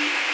Thank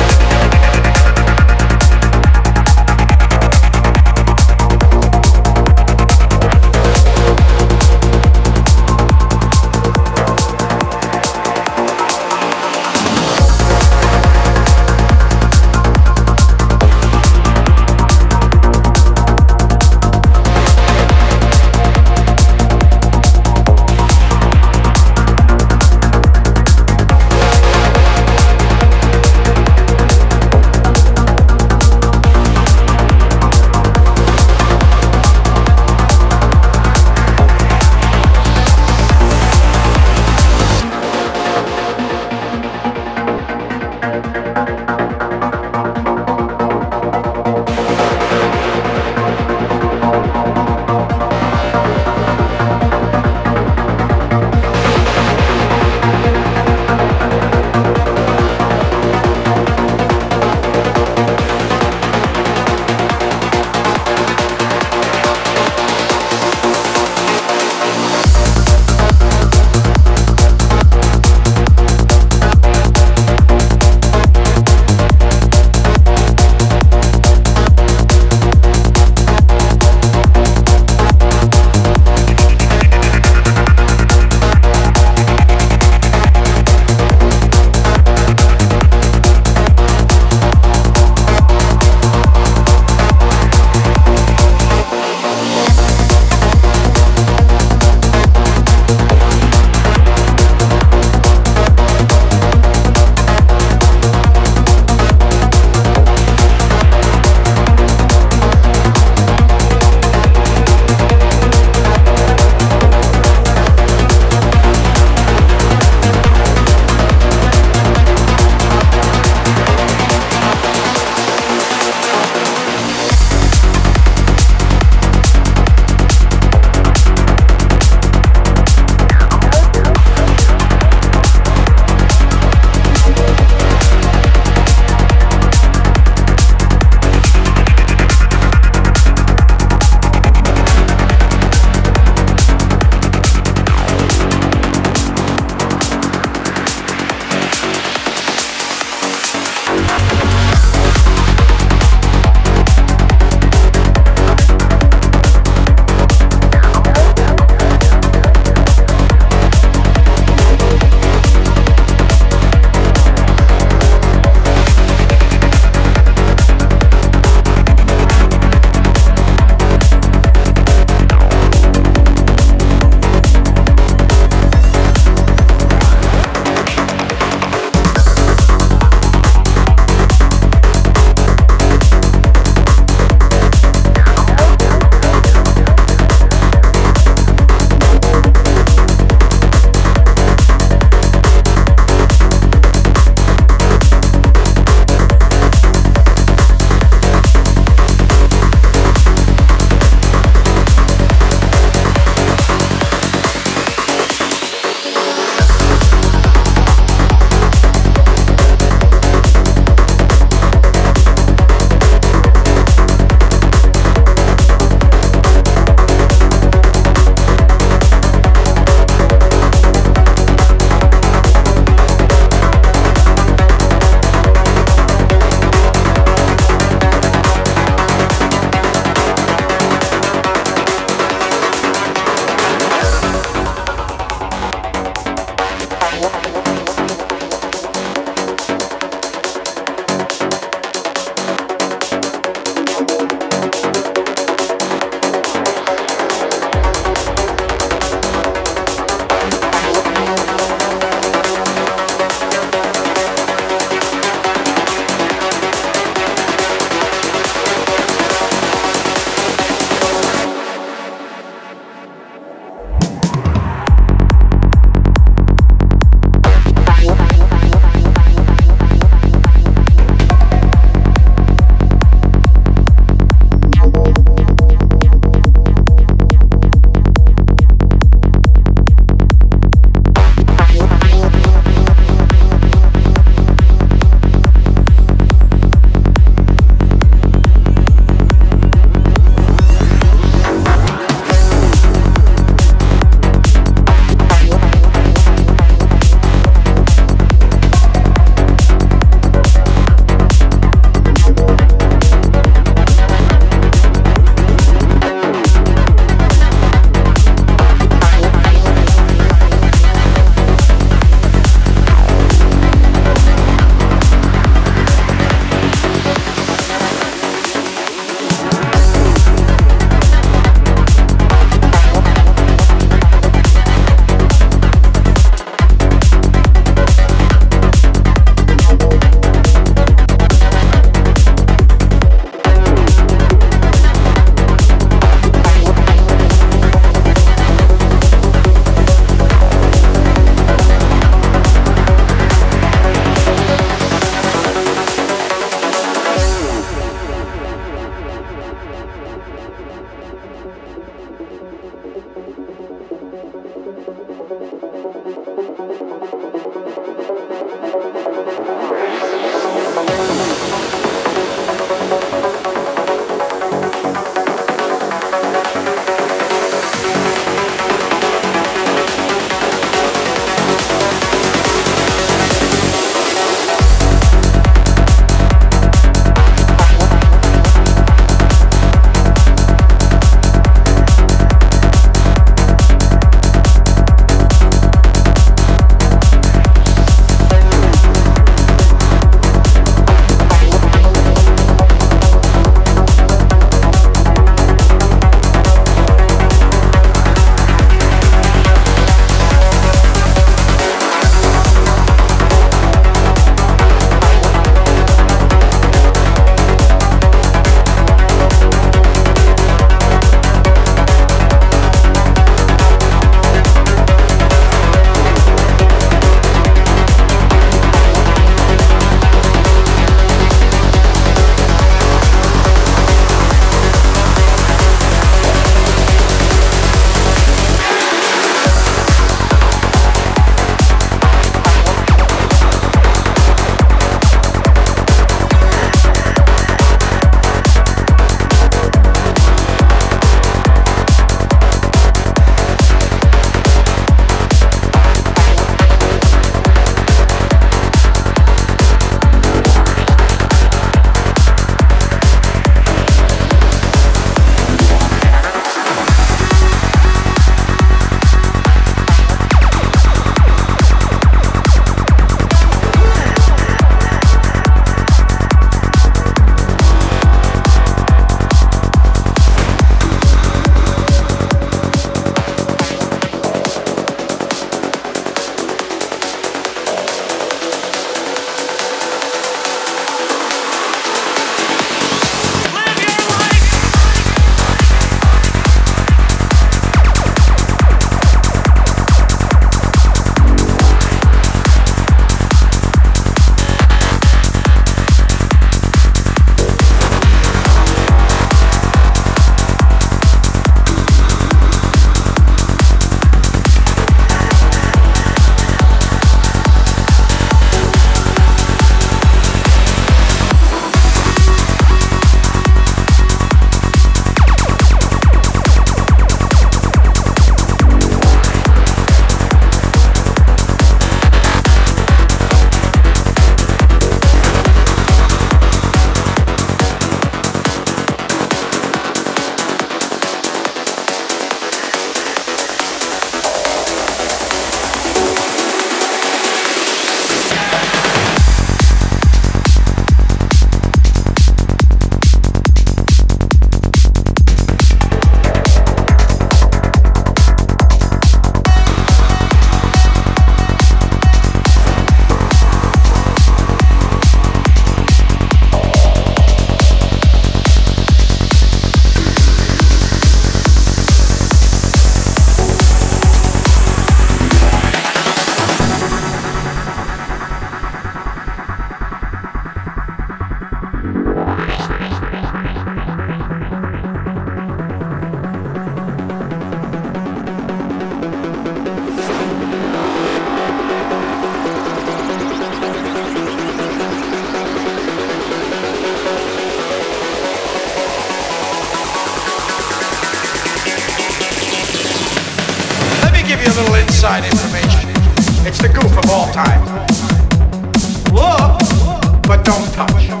don't touch.